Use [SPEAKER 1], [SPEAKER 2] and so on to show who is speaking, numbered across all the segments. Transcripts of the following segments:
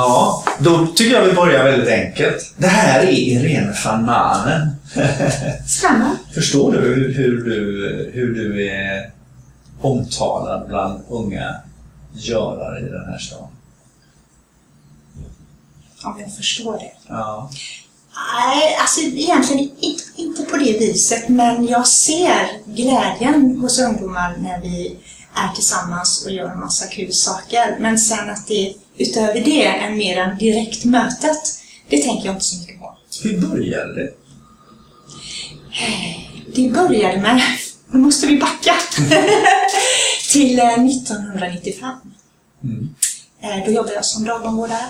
[SPEAKER 1] Ja, då tycker jag vi börjar väldigt enkelt. Det här är Irene van Manen.
[SPEAKER 2] Stämmer.
[SPEAKER 1] Förstår du hur, hur du hur du är omtalad bland unga görare i den här stan?
[SPEAKER 2] Om jag förstår det.
[SPEAKER 1] Ja.
[SPEAKER 2] Nej, alltså egentligen inte, inte på det viset, men jag ser glädjen hos ungdomar när vi är tillsammans och gör en massa kul saker. Men sen att det utöver det är mer än direkt mötet, det tänker jag inte så mycket på.
[SPEAKER 1] Hur började det?
[SPEAKER 2] Det började med, nu måste vi backa, till eh, 1995.
[SPEAKER 1] Mm.
[SPEAKER 2] Eh, Då jobbade jag som dagbarnvårdare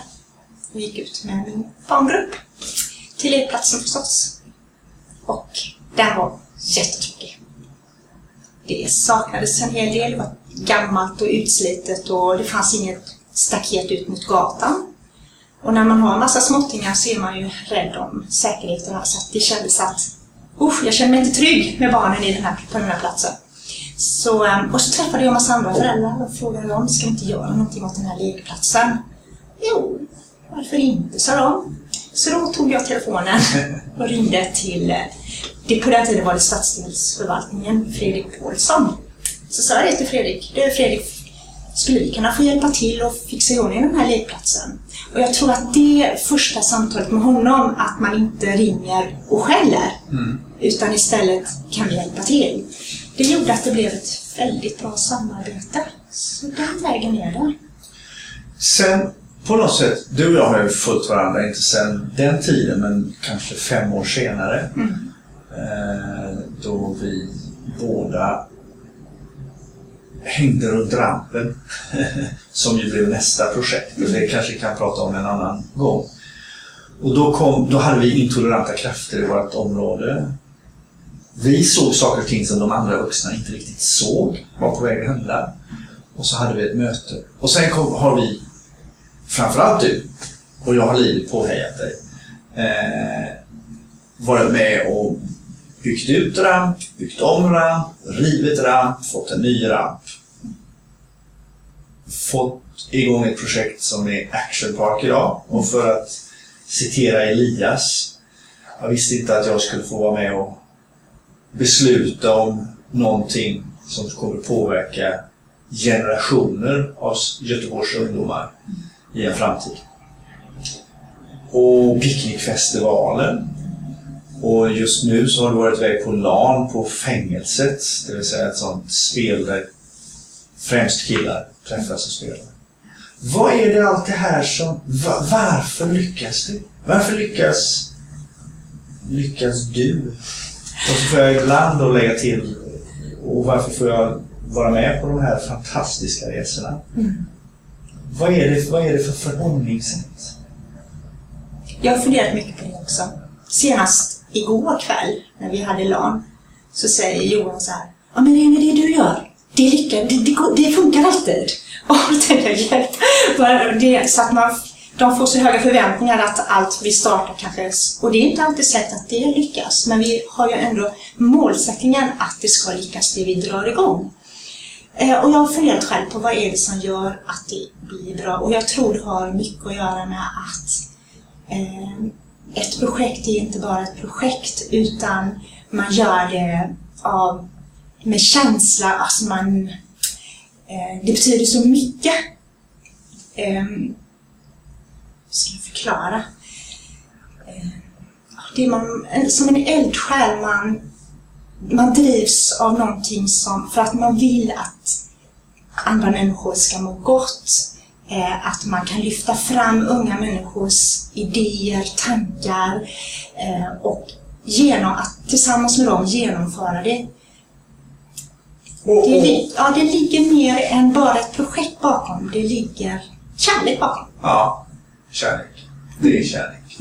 [SPEAKER 2] och gick ut med min barngrupp till lekplatsen förstås. Och den var jättetråkig. Det saknades en hel del. Det var gammalt och utslitet och det fanns inget staket ut mot gatan. Och när man har en massa småttingar så är man ju rädd om säkerheten. Så att det kändes att usch, jag känner mig inte trygg med barnen i den här, på den här platsen. Så, ehm, och så träffade jag en massa andra föräldrar och frågade om ska vi inte göra någonting åt den här lekplatsen. Jo, varför inte, sa de. Så då tog jag telefonen och ringde till, eh, det, på den tiden var det stadsdelsförvaltningen, Fredrik Paulsson. Så sa jag det till Fredrik, du Fredrik, skulle vi kunna få hjälpa till och fixa i ordning den här lekplatsen? Och jag tror att det första samtalet med honom, att man inte ringer och skäller, utan istället kan vi hjälpa till. Det gjorde att det blev ett väldigt bra samarbete. Så den vägen är det.
[SPEAKER 1] Sen på något sätt, du och jag har ju följt varandra, inte sen den tiden men kanske fem år senare. Eh, då vi båda hängde runt rampen. som ju blev nästa projekt och det kanske vi kan prata om en annan gång. Och då, kom, då hade vi intoleranta krafter i vårt område. Vi såg saker och ting som de andra vuxna inte riktigt såg var på väg att hända. Och så hade vi ett möte. Och sen kom, har vi, framförallt du, och jag har livligt påhejat dig, eh, varit med och byggt ut ramp, byggt om ramp, rivit ramp, fått en ny ramp. Fått igång ett projekt som är Action Park idag. Och för att citera Elias, jag visste inte att jag skulle få vara med och besluta om någonting som kommer påverka generationer av Göteborgs ungdomar i en framtid. Och picknickfestivalen. Och just nu så har du varit iväg på LAN på fängelset, det vill säga ett sånt spel där främst killar träffas och spelar. Vad är det allt det här som... va- varför lyckas du? Varför lyckas... Lyckas du? Och så får jag ibland då lägga till, och varför får jag vara med på de här fantastiska resorna? Vad, är det, vad är det för förhållningssätt?
[SPEAKER 2] Jag har funderat mycket på det också. Senast igår kväll när vi hade LAN så säger Johan så här. Ja men Rene, det du gör, det, lyckas, det, det, går- det funkar alltid. Och det, så att man, de får så höga förväntningar att allt vi startar kanske... Och det är inte alltid säkert att det lyckas. Men vi har ju ändå målsättningen att det ska lyckas, det vi drar igång. Eh, och jag har funderat själv på vad är det som gör att det blir bra. Och jag tror det har mycket att göra med att eh, ett projekt är inte bara ett projekt utan man gör det av, med känsla. Alltså man, eh, det betyder så mycket. Eh, hur ska jag förklara? Eh, det är man, som en eldsjäl. Man, man drivs av någonting som, för att man vill att andra människor ska må gott. Eh, att man kan lyfta fram unga människors idéer, tankar eh, och genom att tillsammans med dem genomföra det.
[SPEAKER 1] Och,
[SPEAKER 2] Det,
[SPEAKER 1] och,
[SPEAKER 2] li- ja, det ligger mer än bara ett projekt bakom. Det ligger kärlek bakom.
[SPEAKER 1] ja, kärlek. Det är kärlek.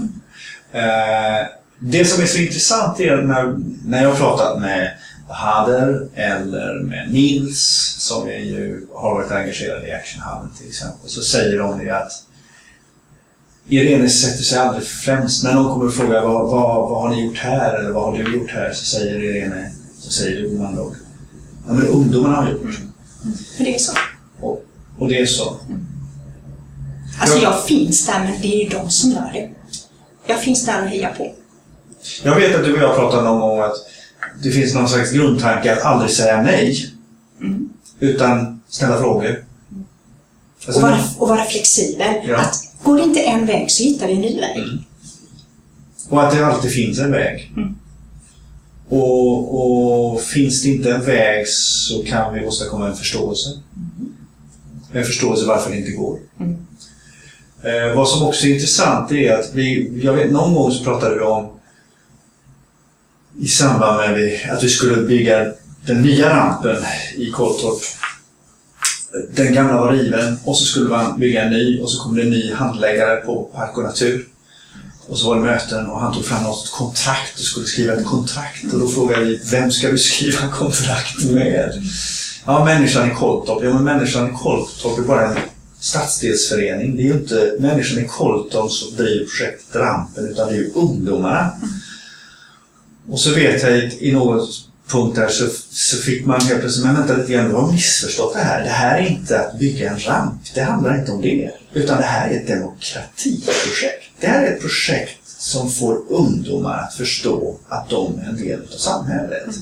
[SPEAKER 1] Eh, det som är så intressant är när, när jag har pratat med Hader eller med Nils som ju, har varit engagerad i Action Hubben till exempel, så säger de det att Irene sätter sig aldrig främst. När någon kommer och frågar vad, vad, vad har ni gjort här eller vad har du gjort här så säger Irene, så säger du andra ord, ja men ungdomarna har gjort.
[SPEAKER 2] För det är så.
[SPEAKER 1] Och, och det är så.
[SPEAKER 2] Alltså
[SPEAKER 1] Ja.
[SPEAKER 2] jag finns där, men det är ju de som gör det. Jag finns där och hejar på.
[SPEAKER 1] Jag vet att du och jag pratade någon gång om att det finns någon slags grundtanke att aldrig säga nej.
[SPEAKER 2] Mm.
[SPEAKER 1] Utan ställa frågor. Alltså,
[SPEAKER 2] Och vara, och vara flexibel.
[SPEAKER 1] Ja.
[SPEAKER 2] Att går det inte en väg så hittar vi en ny väg.
[SPEAKER 1] och att det alltid finns en väg.
[SPEAKER 2] Mm.
[SPEAKER 1] Och, och finns det inte en väg så kan vi åstadkomma en förståelse. En förståelse varför det inte går.
[SPEAKER 2] Mm.
[SPEAKER 1] Eh, vad som också är intressant är att vi, jag vet, någon gång så pratade vi om i samband med att vi skulle bygga den nya rampen i Kåltorp. Den gamla var riven och så skulle man bygga en ny och så kom det en ny handläggare på Park och Natur. Och så var det möten och han tog fram något kontrakt och skulle skriva ett kontrakt. Och då frågade vi, vem ska du skriva kontrakt med? Ja, människan i Kåltorp. Ja, men människan i Kåltorp är bara en stadsdelsförening. Det är ju inte människan i Kolltorp som driver projektet Rampen, utan det är ju ungdomarna. Och så vet jag i, något punkt där så, så fick man helt plötsligt, men vänta lite grann, du har missförstått det här. Det här är inte att bygga en ramp. Det handlar inte om det. Utan det här är ett demokratiprojekt. Det här är ett projekt som får ungdomar att förstå att de är en del av samhället.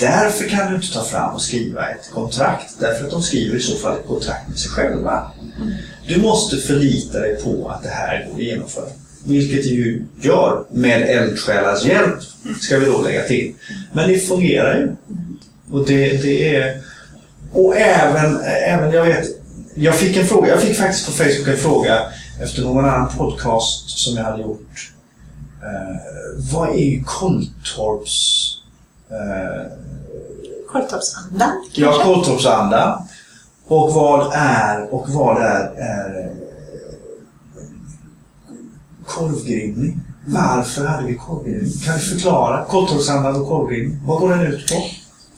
[SPEAKER 1] Därför kan du inte ta fram och skriva ett kontrakt. Därför att de skriver i så fall ett kontrakt med sig själva. Du måste förlita dig på att det här går att genomföra. Vilket ju gör med eldsjälars hjälp, ska vi då lägga till. Men det fungerar ju. Och det, det är... Och även, även, jag vet, jag fick en fråga, jag fick faktiskt på Facebook en fråga efter någon annan podcast som jag hade gjort. Eh, vad är Kolltorps... Eh,
[SPEAKER 2] Kolltorpsandan
[SPEAKER 1] Ja,
[SPEAKER 2] kanske?
[SPEAKER 1] Kolltorpsanda. Och vad är, och vad är, är korvgrillning? Varför hade vi korvgrillning? Kan du förklara Koltorpshandlare och korvgrillning? Vad går den ut på?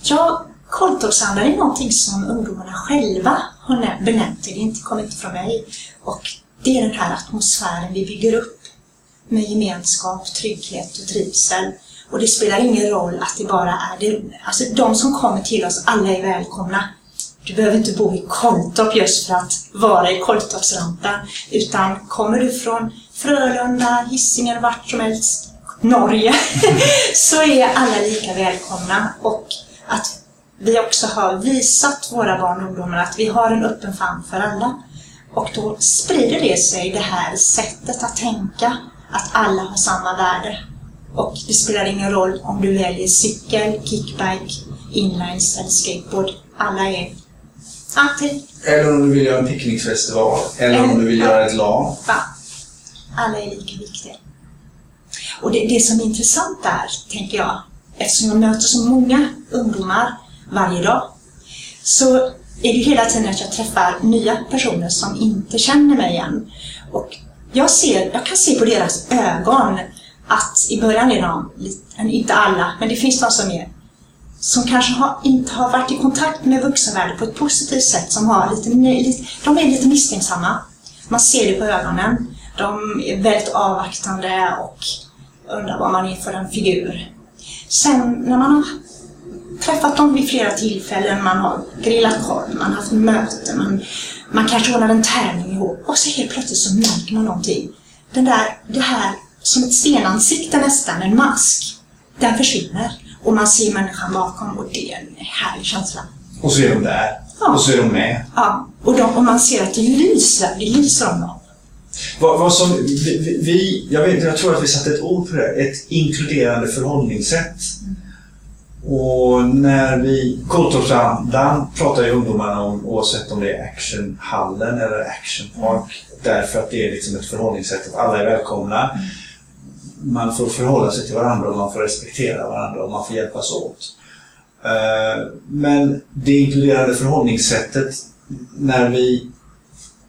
[SPEAKER 2] Ja, koltorpshandlare är någonting som ungdomarna själva har benämnt det. Det inte- kommer inte från mig. Och det är den här atmosfären vi bygger upp med gemenskap, trygghet och trivsel. Och det spelar ingen roll att det bara är det. Alltså de som kommer till oss, alla är välkomna. Du behöver inte bo i Koltorp just för att vara i Koltorpsrampen. Utan kommer du från Frölunda, Hisingen, vart som helst, Norge, så är alla lika välkomna. Och att vi också har visat våra barn och ungdomar att vi har en öppen famn för alla. Och då sprider det sig, det här sättet att tänka, att alla har samma värde. Och det spelar ingen roll om du väljer cykel, kickbike, inlines eller skateboard. Alla är alltid,
[SPEAKER 1] Eller om du vill göra en picknickfestival. Eller om du vill göra ett LAN.
[SPEAKER 2] Alla är lika viktiga. Och det, det som är intressant där, tänker jag, eftersom jag möter så många ungdomar varje dag, så är det hela tiden att jag träffar nya personer som inte känner mig igen. Och jag, ser, jag kan se på deras ögon att i början är de, inte alla, men det finns de som är som kanske har, inte har varit i kontakt med vuxenvärlden på ett positivt sätt, som har lite, lite, de är lite misstänksamma. Man ser det på ögonen. De är väldigt avvaktande och undrar vad man är för en figur. Sen när man har träffat dem vid flera tillfällen, man har grillat korv, man har haft möten, man, man kanske ordnar en tävling ihop och så helt plötsligt så märker man någonting. Den där, det här som ett stenansikte nästan, en mask, den försvinner. Och man ser människan bakom och det är en härlig känsla.
[SPEAKER 1] Och så är de där.
[SPEAKER 2] Ja.
[SPEAKER 1] Och så är de med.
[SPEAKER 2] Ja, och, de, och man ser att det lyser, det lyser om dem.
[SPEAKER 1] Vad, vad som, vi, vi- jag, vet, jag tror att vi satte ett ord på det. Ett inkluderande förhållningssätt. Och när vi... Kolltorpsandan pratar ju ungdomarna om oavsett om det är actionhallen eller actionpark. Därför att det är liksom ett förhållningssätt att alla är välkomna. Man får förhålla sig till varandra och man får respektera varandra och man får hjälpas åt. Eh, men det inkluderande förhållningssättet när vi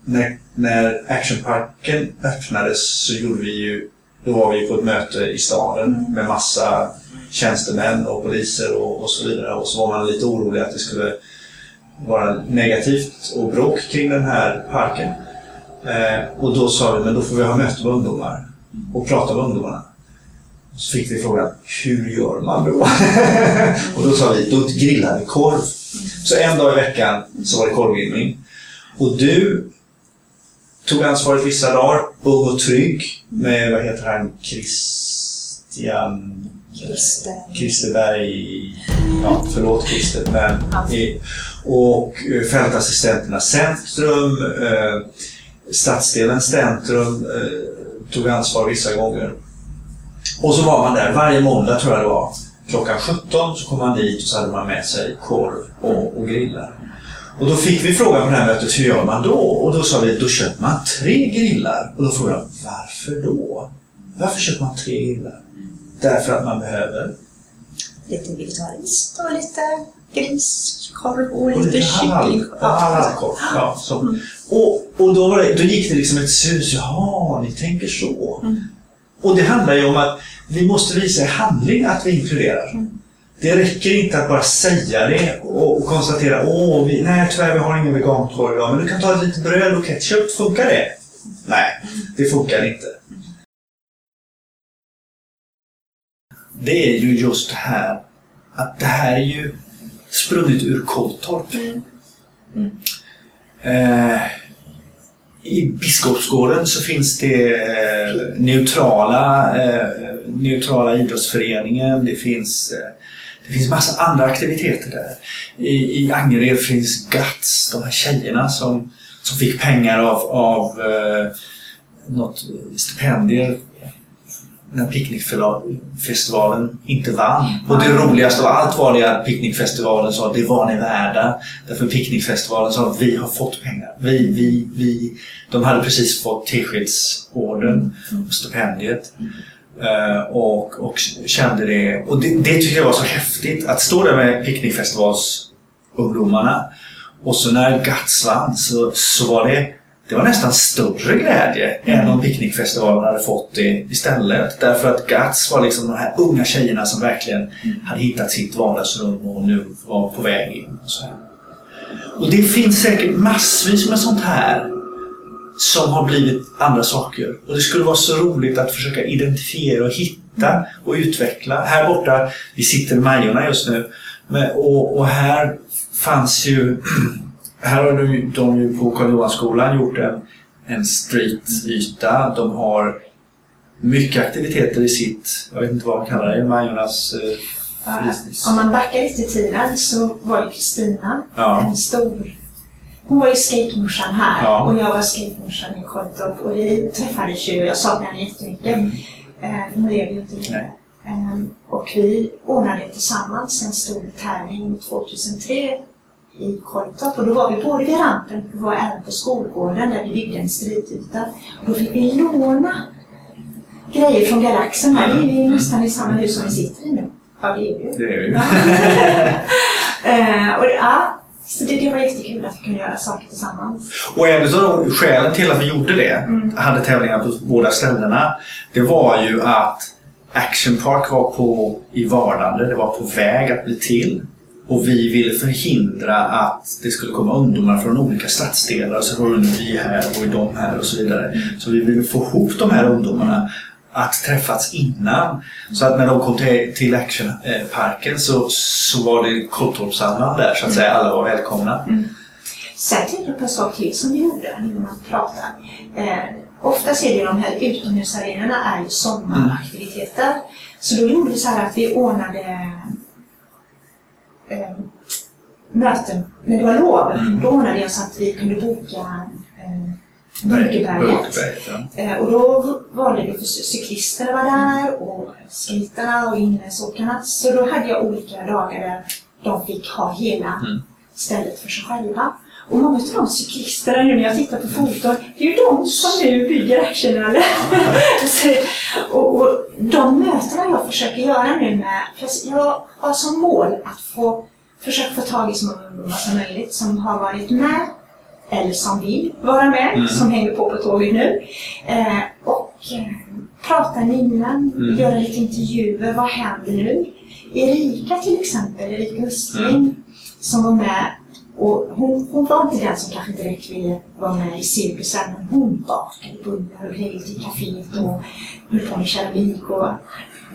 [SPEAKER 1] när, när Actionparken öppnades så gjorde vi ju, då var vi på ett möte i staden med massa tjänstemän och poliser och, och så vidare. Och så var man lite orolig att det skulle vara negativt och bråk kring den här parken. Eh, och då sa vi, men då får vi ha möte med ungdomar och prata med ungdomarna. Så fick vi frågan, hur gör man då? och då sa vi, då grillar vi korv. Så en dag i veckan så var det korvgrillning. Och du tog ansvaret vissa dagar. Och trygg med, vad heter han, Christian...
[SPEAKER 2] Christer.
[SPEAKER 1] Christer Berg... Ja, förlåt Christer. Men, och eh, fältassistenterna Centrum, eh, stadsdelen Centrum eh, tog ansvar vissa gånger. Och så var man där varje måndag tror jag det var. Klockan 17 så kom man dit och så hade man med sig korv och, och grillar. Och då fick vi frågan på det här mötet, hur gör man då? Och då sa vi, då köper man tre grillar. Och då frågade jag, varför då? Varför köper man tre grillar? Därför att man behöver
[SPEAKER 2] Lite vegetariskt och lite griskorv och
[SPEAKER 1] Och
[SPEAKER 2] lite kyckling.
[SPEAKER 1] och halalkorv. Ja, så. Och, och då, var det, då gick det liksom ett sus. Jaha, ni tänker så.
[SPEAKER 2] Mm.
[SPEAKER 1] Och det handlar ju om att vi måste visa i handling att vi inkluderar.
[SPEAKER 2] Mm.
[SPEAKER 1] Det räcker inte att bara säga det och, och konstatera åh, vi, nej tyvärr vi har ingen vegankorv idag, men du kan ta ett litet bröd och ketchup. Funkar det? Nej, det funkar inte. Det är ju just det här att det här är ju sprunget ur Kolltorp. Eh, I Biskopsgården så finns det eh, neutrala, eh, neutrala idrottsföreningen. Det finns, eh, det finns massa andra aktiviteter där. I, i Angered finns GUTS, de här tjejerna som, som fick pengar av, av eh, något stipendier när picknickfestivalen inte vann. Och det roligaste av allt var det att picknickfestivalen sa att det var ni värda. Därför picknickfestivalen sa att vi har fått pengar. Vi, vi, vi. De hade precis fått teskedsorden och stipendiet. Eh, och, och kände det. Och det, det tyckte jag var så häftigt att stå där med picknickfestivalsungdomarna och så när Guts vann så, så var det det var nästan större glädje än om picknickfestivalen hade fått det istället. Därför att Guts var liksom de här unga tjejerna som verkligen hade hittat sitt vardagsrum och nu var på väg in. Och, så och det finns säkert massvis med sånt här som har blivit andra saker. Och det skulle vara så roligt att försöka identifiera och hitta och utveckla. Här borta, vi sitter i Majorna just nu, men, och, och här fanns ju här har de, de ju på Karl Johan-skolan gjort en, en streetyta. De har mycket aktiviteter i sitt, jag vet inte vad man kallar det, Majornas... Eh,
[SPEAKER 2] Om man backar lite i tiden så var ju Kristina
[SPEAKER 1] Ja.
[SPEAKER 2] en stor... Hon var ju skatemorsan här
[SPEAKER 1] Ja.
[SPEAKER 2] och jag var skatemorsan i Kortorp och vi träffades ju och jag saknar henne jättemycket. Eh, hon lever ju inte längre.
[SPEAKER 1] Nej.
[SPEAKER 2] Eh, och vi ordnade tillsammans en stor tävling 2003 i Kortorp och då var vi både vid rampen och vi var även på skolgården där vi byggde en stridyta. Och då fick vi låna grejer från Galaxen här. Det är ju nästan i samma hus som vi sitter i nu. Ja, det är det ju.
[SPEAKER 1] Det är ju.
[SPEAKER 2] Ja. Eh, och ja, så det, det var jättekul att vi kunde göra saker tillsammans.
[SPEAKER 1] Och en av skälen till att vi gjorde det,
[SPEAKER 2] Mm.
[SPEAKER 1] hade tävlingar på båda ställena, det var ju att Action Park var på, i vardande, det var på väg att bli till. Och vi ville förhindra att det skulle komma ungdomar från olika stadsdelar. Så var det vi här och de här och så vidare. Så vi ville få ihop de här ungdomarna att träffats innan. Så att när de kom till, till Actionparken så, så var det Kolltorpsandan där så att säga. Alla var välkomna.
[SPEAKER 2] Sen tänkte jag på en sak till som vi gjorde när man pratar. Eh, oftast är det de här utomhusarenorna är ju sommaraktiviteter. Så då gjorde vi så här att vi ordnade eh, möten när det var lov. Då ordnade jag så att vi kunde boka
[SPEAKER 1] ja.
[SPEAKER 2] Eh, och då valde vi för cyklister var där och skejtarna och inläsåkarna. Så då hade jag olika dagar där de fick ha hela
[SPEAKER 1] Mm.
[SPEAKER 2] stället för sig själva. Och många av de cyklisterna nu när jag tittar på foton, det är ju de som nu bygger actionöler. Så, och, och de mötena jag försöker göra nu med, för jag har som mål att få försöka få tag i så många ungdomar som möjligt som har varit med eller som vill vara med,
[SPEAKER 1] Mm.
[SPEAKER 2] som hänger på på tåget nu. Eh, och eh, prata innan,
[SPEAKER 1] Mm.
[SPEAKER 2] göra lite intervjuer. Vad händer nu? Erika till exempel, Erika Östling,
[SPEAKER 1] Mm.
[SPEAKER 2] som var med. Och hon, hon var inte den som kanske direkt ville vara med i cirkusen, men hon bakade bullar och grejade i kaféet och höll på med keramik och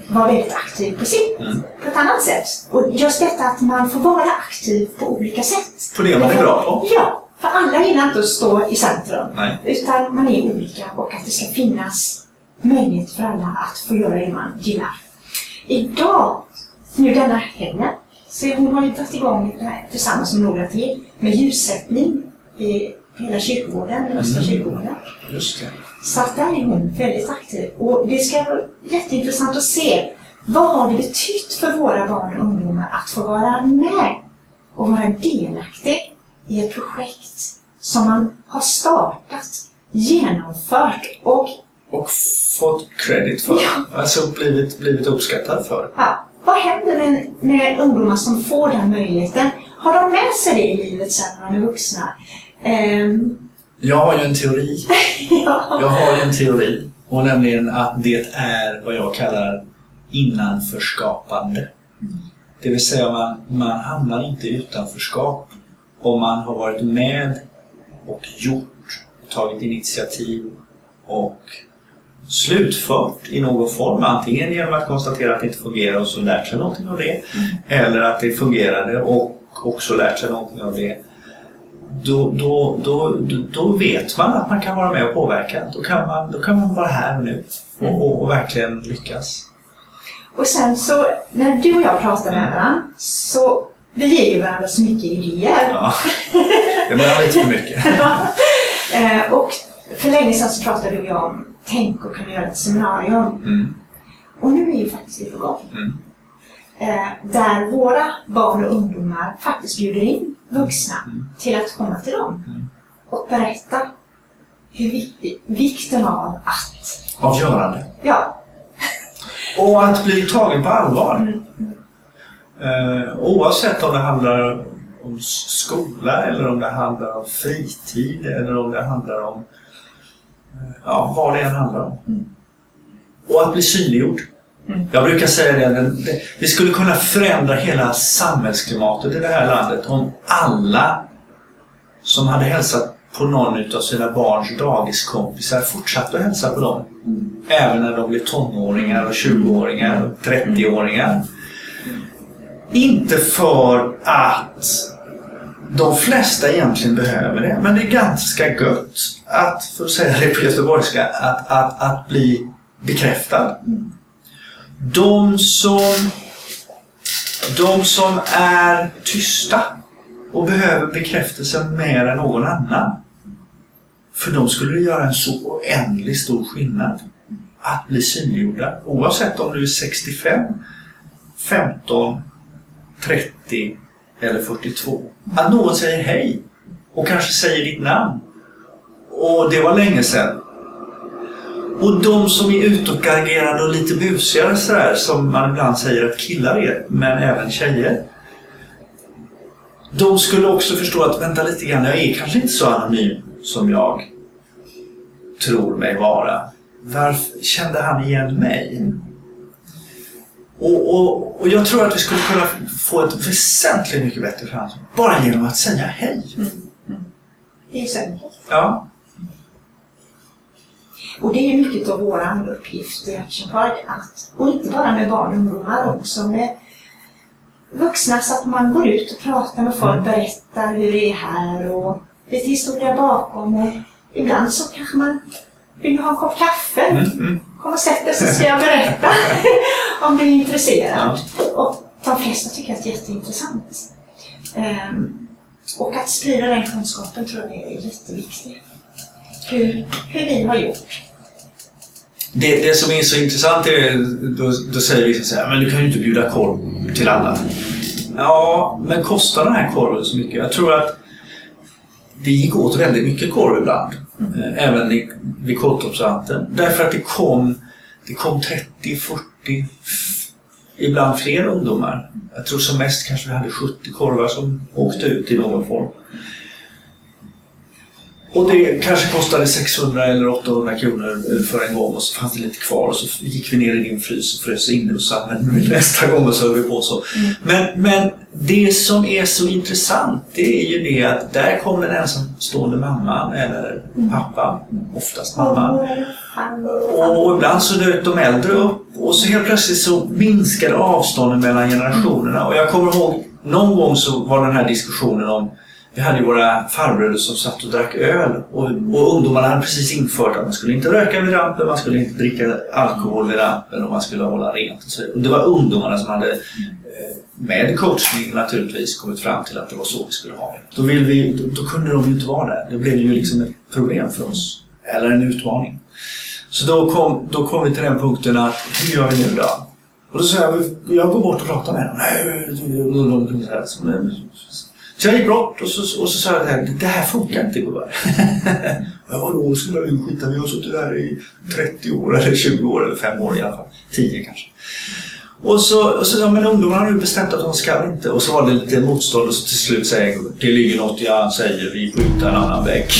[SPEAKER 2] var väldigt aktiv på, sitt,
[SPEAKER 1] Mm.
[SPEAKER 2] på ett annat sätt. Och just detta att man får vara aktiv på olika sätt.
[SPEAKER 1] På det man är bra på.
[SPEAKER 2] Ja, För alla gillar inte att stå i centrum.
[SPEAKER 1] Nej.
[SPEAKER 2] Utan man är olika och att det ska finnas möjlighet för alla att få göra det man gillar. Idag, nu denna helgen, så hon har ju dragit igång här tillsammans med några till med ljussättning i hela kyrkogården, den östra
[SPEAKER 1] Mm.
[SPEAKER 2] kyrkogården.
[SPEAKER 1] Just det.
[SPEAKER 2] Så att där är hon väldigt aktiv. Och det ska vara jätteintressant att se vad har det betytt för våra barn och ungdomar att få vara med och vara delaktig i ett projekt som man har startat, genomfört och
[SPEAKER 1] Och fått credit för.
[SPEAKER 2] Ja.
[SPEAKER 1] Alltså blivit, blivit uppskattad för.
[SPEAKER 2] ja, vad händer med, med ungdomar som får den möjligheten? Har de med sig det i livet sen när de är vuxna? Ehm,
[SPEAKER 1] Jag har ju en teori.
[SPEAKER 2] ja.
[SPEAKER 1] Jag har ju en teori. Och nämligen att det är vad jag kallar innanförskapande. Det vill säga man, man hamnar inte i utanförskap om man har varit med och gjort, tagit initiativ och slutfört i någon form. Antingen genom att konstatera att det inte fungerar och så lärt sig någonting av det. Eller att det fungerade och också lärt sig någonting av det. Då, då, då, då, då vet man att man kan vara med och påverka. Då kan man, då kan man vara här och nu och, och, och verkligen lyckas.
[SPEAKER 2] Och sen så, när du och jag pratar med varandra, så vi ger ju varandra så mycket idéer.
[SPEAKER 1] Ja. Det var lite för mycket.
[SPEAKER 2] Eh, och för länge sedan så pratade vi om tänk och kunna göra ett seminarium.
[SPEAKER 1] Mm.
[SPEAKER 2] Och nu är ju faktiskt det på gång.
[SPEAKER 1] Mm.
[SPEAKER 2] Eh, där våra barn och ungdomar faktiskt bjuder in vuxna
[SPEAKER 1] Mm.
[SPEAKER 2] till att komma till dem
[SPEAKER 1] Mm.
[SPEAKER 2] och berätta hur viktig, vikten av att,
[SPEAKER 1] Avgörande.
[SPEAKER 2] ja,
[SPEAKER 1] Och att bli tagen på allvar.
[SPEAKER 2] Mm,
[SPEAKER 1] Eh, oavsett om det handlar om skola eller om det handlar om fritid eller om det handlar om eh, ja, vad det än handlar om.
[SPEAKER 2] Mm.
[SPEAKER 1] Och att bli synliggjord.
[SPEAKER 2] Mm.
[SPEAKER 1] Jag brukar säga det, det, vi skulle kunna förändra hela samhällsklimatet i det här landet om alla som hade hälsat på någon av sina barns dagiskompisar fortsatte att hälsa på dem. Även när de blev tonåringar och 20-åringar och 30-åringar. Inte för att de flesta egentligen behöver det, men det är ganska gött att, för att säga det på göteborgska, att, att, att bli bekräftad. De som, de som är tysta och behöver bekräftelse mer än någon annan. För de skulle det göra en så oändligt stor skillnad att bli synliggjorda. Oavsett om du är 65, 15, 30 eller 42. Att någon säger hej och kanske säger ditt namn. Och det var länge sedan. Och de som är utåtagerande och lite busigare sådär som man ibland säger att killar är, men även tjejer. De skulle också förstå att vänta lite grann, jag är kanske inte så anonym som jag tror mig vara. Varför kände han igen mig? Och, och, och jag tror att vi skulle kunna få ett väsentligt mycket bättre framtid bara genom att säga hej.
[SPEAKER 2] så enkelt.
[SPEAKER 1] Ja.
[SPEAKER 2] Och det är mycket av vår uppgift i Action Park att, och inte bara med barn och ungdomar, också med vuxna så att man går ut och pratar med folk, berättar hur det är här och lite historia bakom och ibland så kanske man vill ha en kopp kaffe.
[SPEAKER 1] Mm, mm.
[SPEAKER 2] Kom och sätt dig så ska jag berätta om du är intresserad. Och de flesta tycker att det är jätteintressant. Ehm, och att sprida den kunskapen tror jag är jätteviktigt. Hur, hur vi har gjort.
[SPEAKER 1] Det, det som är så intressant är, då, då säger vissa så här, men du kan ju inte bjuda korv till alla. Ja, men kostar den här korven så mycket? Jag tror att det gick åt väldigt mycket korv ibland. Eh, även i, vid Kåltorpsvanten. Därför att det kom, det kom 30, 40, ibland fler ungdomar. Jag tror som mest kanske vi hade 70 korvar som åkte ut i någon form. Och det kanske kostade 600 eller 800 kronor för en gång och så fanns det lite kvar och så gick vi ner i din frys och frös in det och så använde nästa gång och så höll vi på så. Men, men det som är så intressant det är ju det att där kom den ensamstående mamman eller pappan, oftast mamman. Och ibland så dök de äldre upp och så helt plötsligt så minskade avstånden mellan generationerna. Och jag kommer ihåg någon gång så var den här diskussionen om vi hade ju våra farbröder som satt och drack öl och, och ungdomarna hade precis infört att man skulle inte röka vid rampen, man skulle inte dricka alkohol vid rampen och man skulle hålla rent. Och, så. och det var ungdomarna som hade eh, med coachning naturligtvis kommit fram till att det var så vi skulle ha det. Då, vill vi, då, då kunde de ju inte vara där. Det blev ju liksom ett problem för oss. Eller en utmaning. Så då kom, då kom vi till den punkten att hur gör vi nu då? Och då sa jag, jag går bort och pratar med dem. Nej, så jag gick bort och så, och så sa jag här, det här funkar inte gubbar. ja, skulle jag skita Vi har suttit här i 30 år eller 20 år eller 5 år i alla fall. 10 kanske. Och så, och så sa men ungdomarna har nu bestämt att de ska inte. Och så var det lite motstånd och så till slut säger det ligger något han säger, vi skjuter en annan vägg.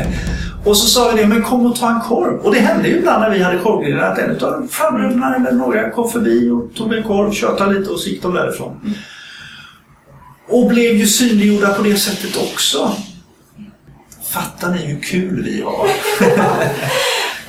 [SPEAKER 1] och så sa vi det, men kom och ta en korv. Och det hände ju ibland när vi hade korvgrillar att en av farbröderna eller några kom förbi och tog en korv, tjötade lite och så gick de därifrån. Mm. Och blev ju synliggjorda på det sättet också. Fattar ni hur kul vi har?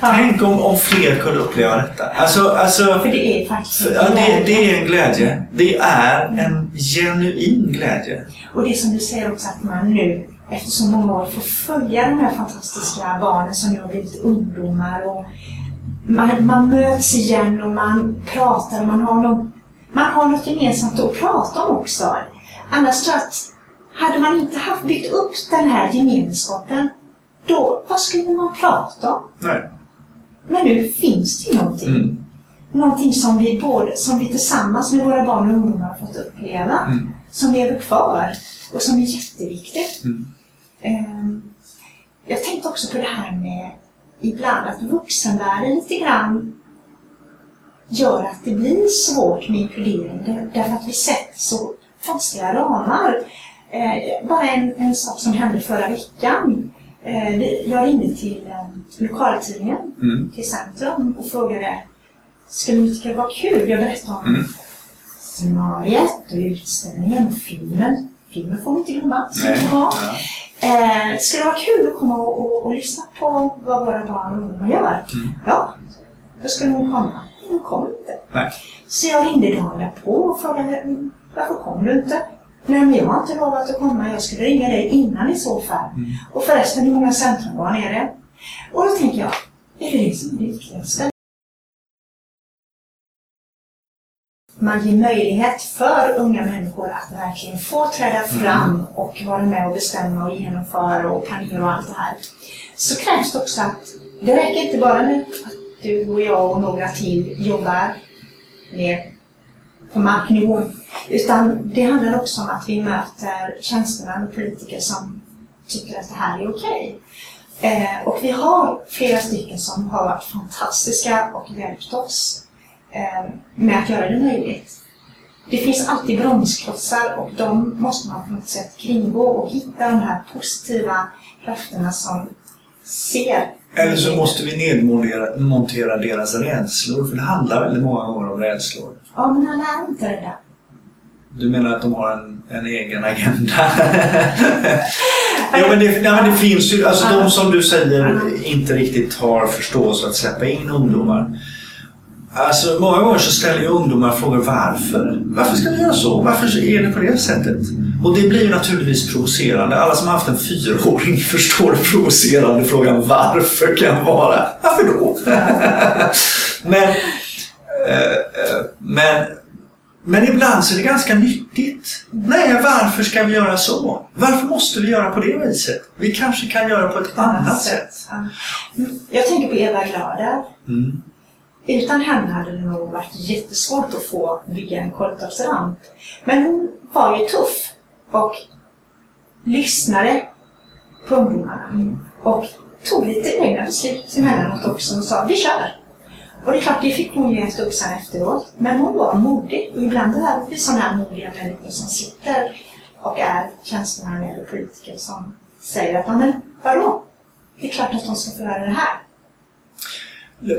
[SPEAKER 1] Tänk om, om fler kunde uppleva detta. Alltså, alltså,
[SPEAKER 2] för det är faktiskt
[SPEAKER 1] ja, det, det, är en glädje. Det är en genuin glädje.
[SPEAKER 2] Och det som du säger också att man nu efter så många år får följa de här fantastiska barnen som nu har blivit ungdomar. Och man, man möts igen och man pratar och man har, någon, man har något gemensamt att prata om också. Annars jag att hade man inte haft byggt upp den här gemenskapen, då vad skulle man prata om?
[SPEAKER 1] Nej.
[SPEAKER 2] Men nu finns det någonting. Mm. Någonting som vi, både, som vi tillsammans med våra barn och ungdomar har fått uppleva. Mm. Som lever kvar och som är jätteviktigt. Mm. Um, jag tänkte också på det här med ibland att vuxenvärlden lite grann gör att det blir svårt med inkludering därför att vi sätter så fastliga ramar. Eh, bara en, en sak som hände förra veckan. Eh, jag ringde till eh, lokaltidningen, mm. till Centrum och frågade Skulle det var kul? Jag berättade om mm. scenariet och utställningen och filmen. Filmen får vi inte glömma. Ja. Eh, skulle det vara kul att komma och, och, och, lyssna på vad våra barn och ungdomar gör? Mm. Ja, då skulle hon komma. Hon kom inte. Nej. Så jag ringde dagen på och frågade varför kom du inte? Nej, men jag har inte lovat att komma. Jag skulle ringa dig innan i så fall. Mm. Och förresten, hur många centrumbarn är det? Och då tänker jag, är det det som är det viktigaste? Man ger möjlighet för unga människor att verkligen få träda mm. fram och vara med och bestämma och genomföra och planera och allt det här. Så krävs det också att det räcker inte bara med att du och jag och några till jobbar med på marknivå. Utan det handlar också om att vi möter tjänstemän och politiker som tycker att det här är okej. Okay. Eh, och vi har flera stycken som har varit fantastiska och hjälpt oss eh, med att göra det möjligt. Det finns alltid bromsklossar och de måste man på något sätt kringgå och hitta de här positiva krafterna som ser
[SPEAKER 1] eller så måste vi nedmontera deras rädslor, för det handlar väldigt många gånger om rädslor.
[SPEAKER 2] Ja, men alla är inte rädda.
[SPEAKER 1] Du menar att de har en, en egen agenda? ja, men det, nej, men det finns ju, alltså de som du säger inte riktigt har förståelse att släppa in ungdomar. Alltså många gånger så ställer ju ungdomar frågor varför? Varför ska vi göra så? Varför är det på det sättet? Och det blir ju naturligtvis provocerande. Alla som har haft en fyraåring förstår den provocerande frågan varför kan vara. Varför då? men, men, men ibland så är det ganska nyttigt. Nej, varför ska vi göra så? Varför måste vi göra på det viset? Vi kanske kan göra på ett annat sätt.
[SPEAKER 2] Jag tänker på Eva Glader. Mm. Utan henne hade det nog varit jättesvårt att få bygga en korvtofsramp. Men hon var ju tuff och lyssnade på ungdomarna. Och tog lite egna beslut emellanåt också och sa vi kör. Och det är klart, det fick hon ju äta upp sen efteråt. Men hon var modig. Och ibland behöver vi sådana här modiga människor som sitter och är tjänstemän eller politiker som säger att men vadå? Det är klart att de ska få göra det här.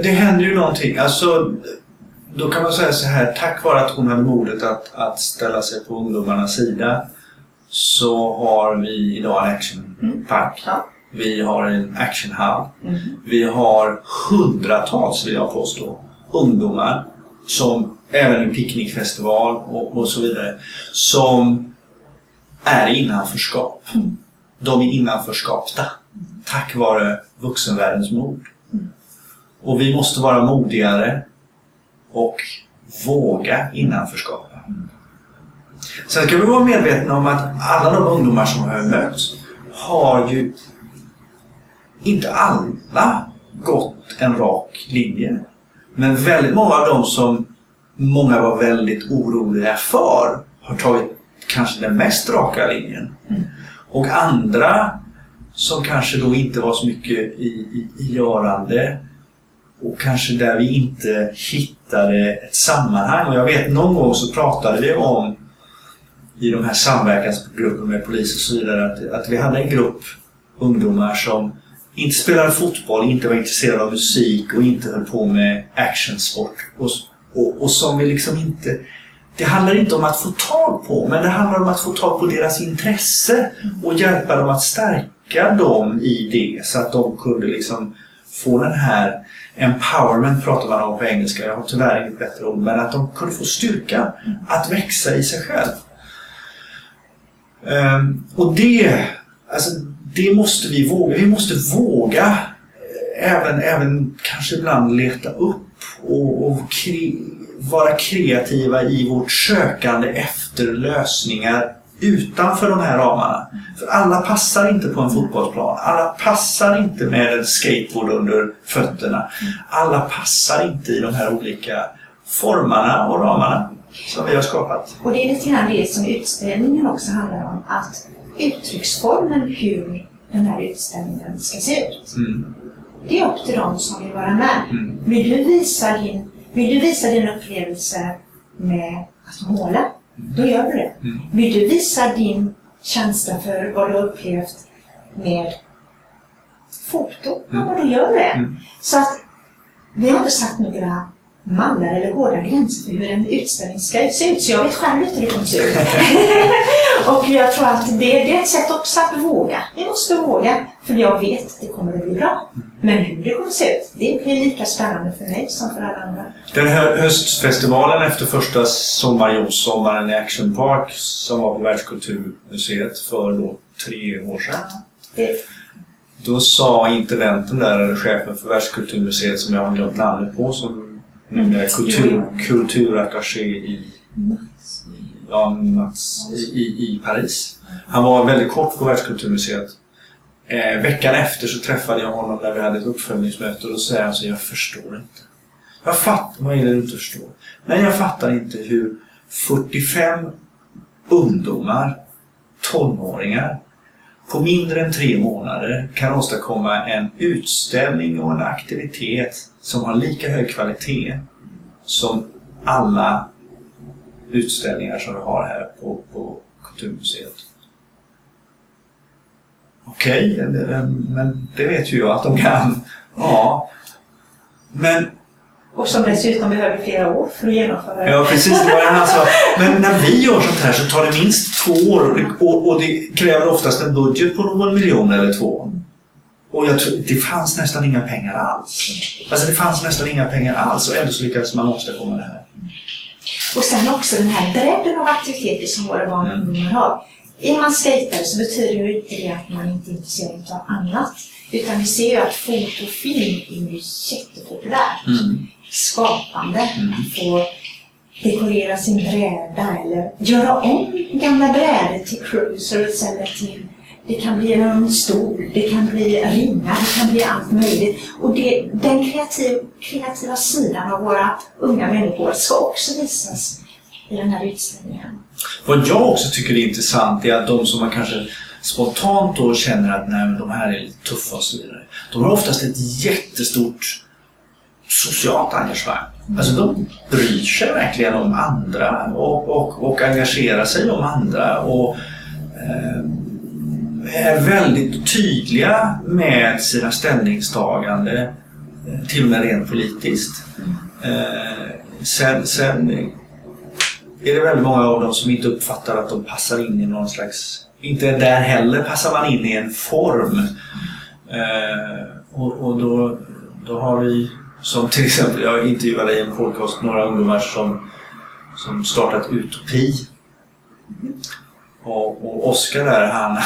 [SPEAKER 1] Det händer ju någonting. Alltså, då kan man säga så här, tack vare att hon hade modet att, att ställa sig på ungdomarnas sida så har vi idag en actionpark. Mm. Vi har en actionhall. Mm. Vi har hundratals, vill jag påstå, ungdomar som även en picknickfestival och, och så vidare som är innanförskap.
[SPEAKER 2] Mm.
[SPEAKER 1] De är innanförskapta tack vare vuxenvärldens mod. Och vi måste vara modigare och våga innanförskapa. Sen ska vi vara medvetna om att alla de ungdomar som har mött har ju inte alla gått en rak linje. Men väldigt många av dem som många var väldigt oroliga för har tagit kanske den mest raka linjen. Och andra som kanske då inte var så mycket i, i, i görande och kanske där vi inte hittade ett sammanhang. Och jag vet någon gång så pratade vi om i de här samverkansgrupperna med polis och så vidare att, att vi hade en grupp ungdomar som inte spelade fotboll, inte var intresserad av musik och inte höll på med actionsport. Och, och, och som vi liksom inte... Det handlar inte om att få tag på, men det handlar om att få tag på deras intresse och hjälpa dem att stärka dem i det så att de kunde liksom få den här empowerment pratar man om på engelska, jag har tyvärr inget bättre ord, men att de kunde få styrka att växa i sig själv. Um, och det, alltså, det måste vi våga. Vi måste våga eh, även, även kanske ibland leta upp och, och kre, vara kreativa i vårt sökande efter lösningar utanför de här ramarna. För alla passar inte på en fotbollsplan. Alla passar inte med en skateboard under fötterna. Alla passar inte i de här olika formarna och ramarna som vi har skapat.
[SPEAKER 2] Och det är lite grann det som utställningen också handlar om. Att uttrycksformen hur den här utställningen ska se ut.
[SPEAKER 1] Mm.
[SPEAKER 2] Det är upp till dem som vill vara med.
[SPEAKER 1] Mm.
[SPEAKER 2] Vill du visa din, vill du visa din upplevelse med att måla? Då gör du det.
[SPEAKER 1] Mm.
[SPEAKER 2] Vill du visa din känsla för vad du har upplevt med foto? Ja, men då gör du det.
[SPEAKER 1] Mm.
[SPEAKER 2] Så att vi har inte satt några mallar eller hårda gränser för hur en utställning ska se ut. Så jag vet själv inte hur det kommer se ut. och jag tror att det, det är ett sätt också att våga. Vi måste våga. För jag vet att det kommer att bli bra. Men hur det kommer att se ut, det blir lika spännande för mig som för alla andra.
[SPEAKER 1] Den här höstfestivalen efter första sommarjobbsommaren i Action Park som var på Världskulturmuseet för då tre år sedan.
[SPEAKER 2] Det,
[SPEAKER 1] Då sa intendenten där, eller chefen för Världskulturmuseet som jag har glömt namnet på, som är kultur, kulturattaché i, ja, i, i, Paris. Han var väldigt kort på Världskulturmuseet. Eh, veckan efter så träffade jag honom när vi hade ett uppföljningsmöte och då säger han så jag förstår inte. Jag fattar, vad är det du inte förstår? Nej, jag fattar inte hur 45 ungdomar, tonåringar, på mindre än tre månader kan åstadkomma en utställning och en aktivitet som har lika hög kvalitet som alla utställningar som vi har här på, på Kulturmuseet. Okej, okay, men det vet ju jag att de kan. Ja. Men
[SPEAKER 2] och som dessutom behöver flera år för att genomföra.
[SPEAKER 1] Ja, precis. Det var sak. Men när vi gör sånt här så tar det minst två år och det, och, och det kräver oftast en budget på någon miljon eller två. Och jag tror, det fanns nästan inga pengar alls. Alltså det fanns nästan inga pengar alls och ändå så lyckades man åstadkomma det här.
[SPEAKER 2] Och sen också den här bredden av aktiviteter som våra barn och ungdomar har. Är man skejtare så betyder ju inte det att man inte är intresserad av annat. Utan vi ser ju att foto och film är ju jättepopulärt.
[SPEAKER 1] Mm.
[SPEAKER 2] Skapande. Att få dekorera sin bräda eller göra om gamla brädor till cruisers eller till det kan bli en stol, det kan bli ringar, det kan bli allt möjligt. Och det, den kreativ, kreativa sidan av våra unga människor ska också visas i den här utställningen.
[SPEAKER 1] Vad jag också tycker är intressant är att de som man kanske spontant då känner att nej, men de här är lite tuffa och så vidare. De har oftast ett jättestort socialt engagemang. Alltså de bryr sig verkligen om andra och, och, och engagerar sig om andra och eh, är väldigt tydliga med sina ställningstaganden, eh, till och med rent politiskt. Eh, sen, sen är det väldigt många av dem som inte uppfattar att de passar in i någon slags... Inte där heller passar man in i en form. Eh, och, och då, då har vi, som till exempel, jag intervjuade i en podcast några ungdomar som, som startat Utopi. Och, och Oskar där, han,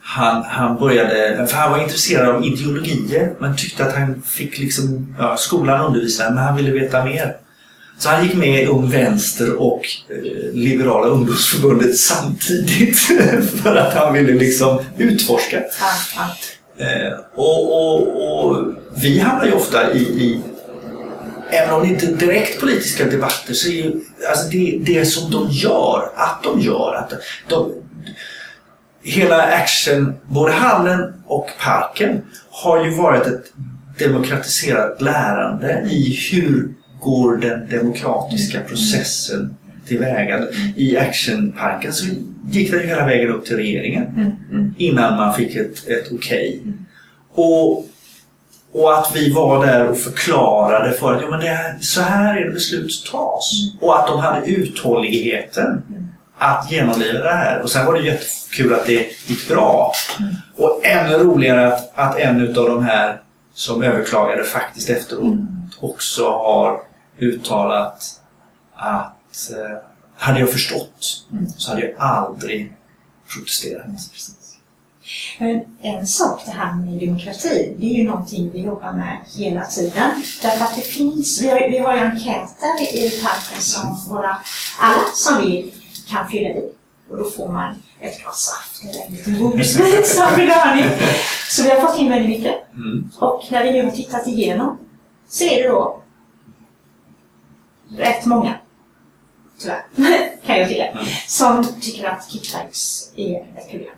[SPEAKER 1] han, han började, för han var intresserad av ideologier men tyckte att han fick liksom, ja, skolan undervisa men han ville veta mer. Så han gick med i Ung Vänster och eh, Liberala ungdomsförbundet samtidigt för att han ville liksom utforska.
[SPEAKER 2] Ja, ja.
[SPEAKER 1] Eh, och, och, och vi hamnar ju ofta i, i Även om det inte är direkt politiska debatter så är ju alltså det, det som de gör, att de gör, att de, hela action, både hallen och parken har ju varit ett demokratiserat lärande i hur går den demokratiska processen tillväga. I actionparken så gick den ju hela vägen upp till regeringen innan man fick ett, ett okej. Och, och att vi var där och förklarade för att ja, men det här, så här är det beslut tas. Och att de hade uthålligheten att genomleva det här. Och sen var det jättekul att det gick bra. Och ännu roligare att, att en av de här som överklagade faktiskt efteråt också har uttalat att eh, hade jag förstått så hade jag aldrig protesterat.
[SPEAKER 2] Men en sak det här med demokrati, det är ju någonting vi jobbar med hela tiden. Därför att det finns, vi har, vi har ju enkäter i parken som våra, alla som vill kan fylla i. Och då får man ett glas saft eller en liten godisbit som belöning. Så vi har fått in väldigt mycket.
[SPEAKER 1] Mm.
[SPEAKER 2] Och när vi nu har tittat igenom så är det då rätt många, tyvärr, kan jag tycka, som tycker att kickbacks är ett problem.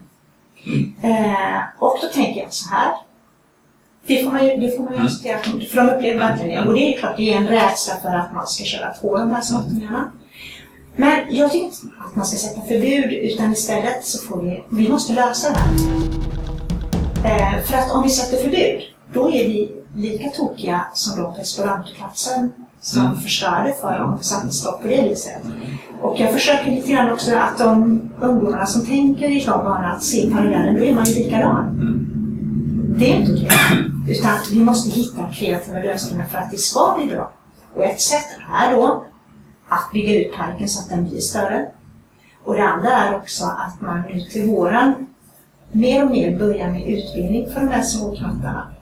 [SPEAKER 2] Eh, och då tänker jag så här. Det får man ju, det får man ju acceptera, för de upplever verkligen det. Och det är ju klart, det är en rädsla för att man ska köra på de här snottningarna. Men jag tycker inte att man ska sätta förbud, utan istället så får vi, vi måste lösa det här. Eh, för att om vi sätter förbud, då är vi lika tokiga som de på Esperantoplatsen som
[SPEAKER 1] Mm.
[SPEAKER 2] förstörde för dem och satte stopp på det viset. Och jag försöker lite grann också att de ungdomarna som tänker i bana att se parallellen, då är man ju likadan. Det är inte okej. Utan vi måste hitta kreativa lösningar för att det ska bli bra. Och ett sätt är då att bygga ut parken så att den blir större. Och det andra är också att man nu till våren mer och mer börjar med utbildning för de här små knattarna. Eh,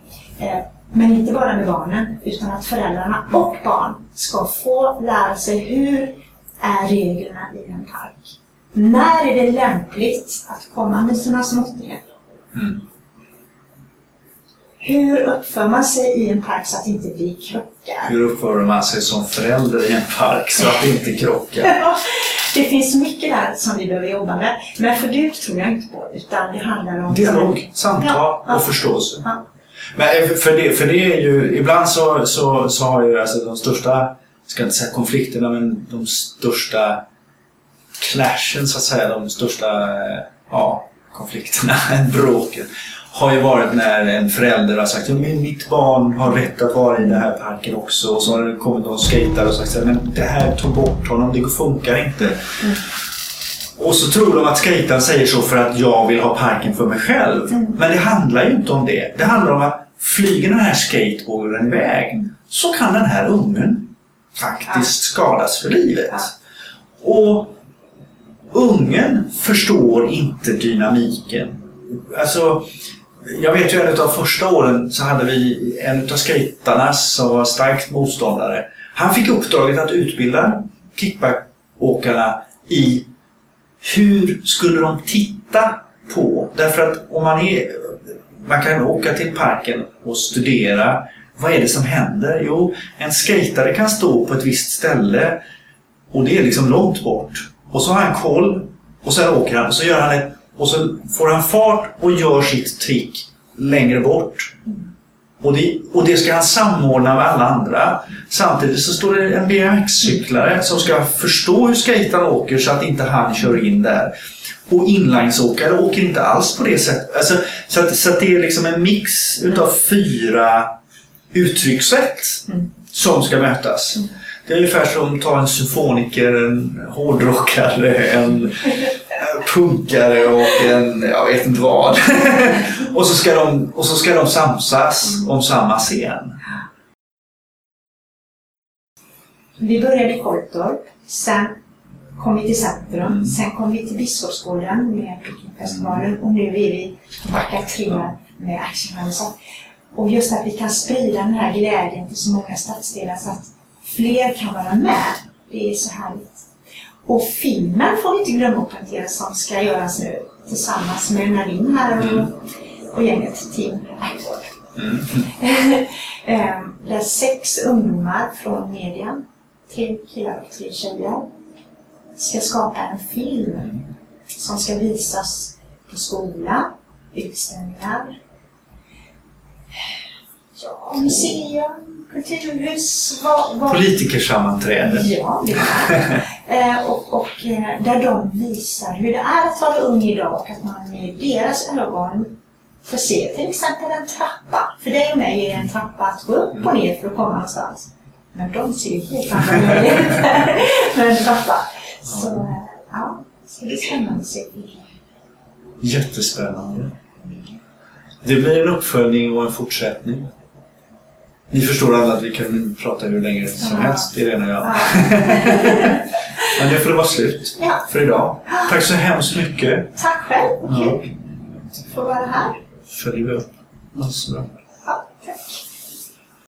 [SPEAKER 2] men inte bara med barnen, utan att föräldrarna och barn ska få lära sig hur är reglerna i en park. När är det lämpligt att komma med sina småttigheter? Hur uppför man sig i en park så att inte vi krockar?
[SPEAKER 1] Hur uppför man sig som förälder i en park så att det inte krockar?
[SPEAKER 2] Ja, det finns mycket där som vi behöver jobba med. Men förbud tror jag inte på, utan det handlar om...
[SPEAKER 1] Dialog, samtal
[SPEAKER 2] Ja, ja.
[SPEAKER 1] och förståelse.
[SPEAKER 2] Ja.
[SPEAKER 1] Men eh, för det, för det är ju, ibland så, så, så har ju alltså de största, jag ska inte säga konflikterna, men de största clashen så att säga, de största eh, ja, konflikterna, bråken, har ju varit när en förälder har sagt att mitt barn har rätt att vara i den här parken också. Och så har det kommit någon skejtare och sagt att det här tog bort honom, det funkar inte. Mm. Och så tror de att skejtaren säger så för att jag vill ha parken för mig själv. Men det handlar ju inte om det. Det handlar om att flyger den här skateboarden iväg så kan den här ungen faktiskt skadas för livet. Och ungen förstår inte dynamiken. Alltså, jag vet ju en av första åren så hade vi en av skejtarna som var starkt motståndare. Han fick uppdraget att utbilda kickbackåkarna i hur skulle de titta på? Därför att om man är... Man kan åka till parken och studera. Vad är det som händer? Jo, en skejtare kan stå på ett visst ställe och det är liksom långt bort. Och så har han koll och sen åker han och så gör han ett... Och så får han fart och gör sitt trick längre bort. Och det, och det ska han samordna med alla andra. Samtidigt så står det en BMX-cyklare som ska förstå hur skejtaren åker så att inte han kör in där. Och inlinesåkare åker inte alls på det sättet. Alltså, så att, så att det är liksom en mix utav fyra uttryckssätt som ska mötas. Det är ungefär som att ta en symfoniker, en hårdrockare, en punkare och en, jag vet inte vad. och, så ska de, och så ska de samsas om samma scen.
[SPEAKER 2] Vi började i Korptorp. Sen kom vi till Centrum.
[SPEAKER 1] Mm.
[SPEAKER 2] Sen kom vi till Biskopsgården med Brooklynfestivalen och nu är vi tillbaka tre med Actionhuset. Och just att vi kan sprida den här glädjen till så många stadsdelar så att fler kan vara med. Det är så härligt. Och filmen får vi inte glömma att plantera som ska göras nu tillsammans med Nadine här och, och gänget, Team Accord. Eh, Där sex ungdomar från media, tre killar och tre tjejer, ska skapa en film som ska visas på skola, utställningar, ja, museum, kulturhus, vad, vad,
[SPEAKER 1] Politikersammanträde.
[SPEAKER 2] Ja, det är eh, och, och eh, där de visar hur det är att vara ung idag och att man med deras ögon får se till exempel en trappa. För dig och mig är det en trappa att gå upp och ner för att komma någonstans. Men de ser ju helt andra möjligheter med en trappa. Så ja, så det är spännande att se.
[SPEAKER 1] Jättespännande. Det blir en uppföljning och en fortsättning. Ni förstår alla att vi kan prata hur länge som
[SPEAKER 2] Ja.
[SPEAKER 1] helst, Irene och jag.
[SPEAKER 2] Ja.
[SPEAKER 1] Men det får det vara slut
[SPEAKER 2] Ja.
[SPEAKER 1] för idag. Tack så hemskt mycket.
[SPEAKER 2] Tack själv, vad
[SPEAKER 1] Ja.
[SPEAKER 2] kul att få vara här.
[SPEAKER 1] Följer vi upp. Ja, så bra.
[SPEAKER 2] Ja, tack.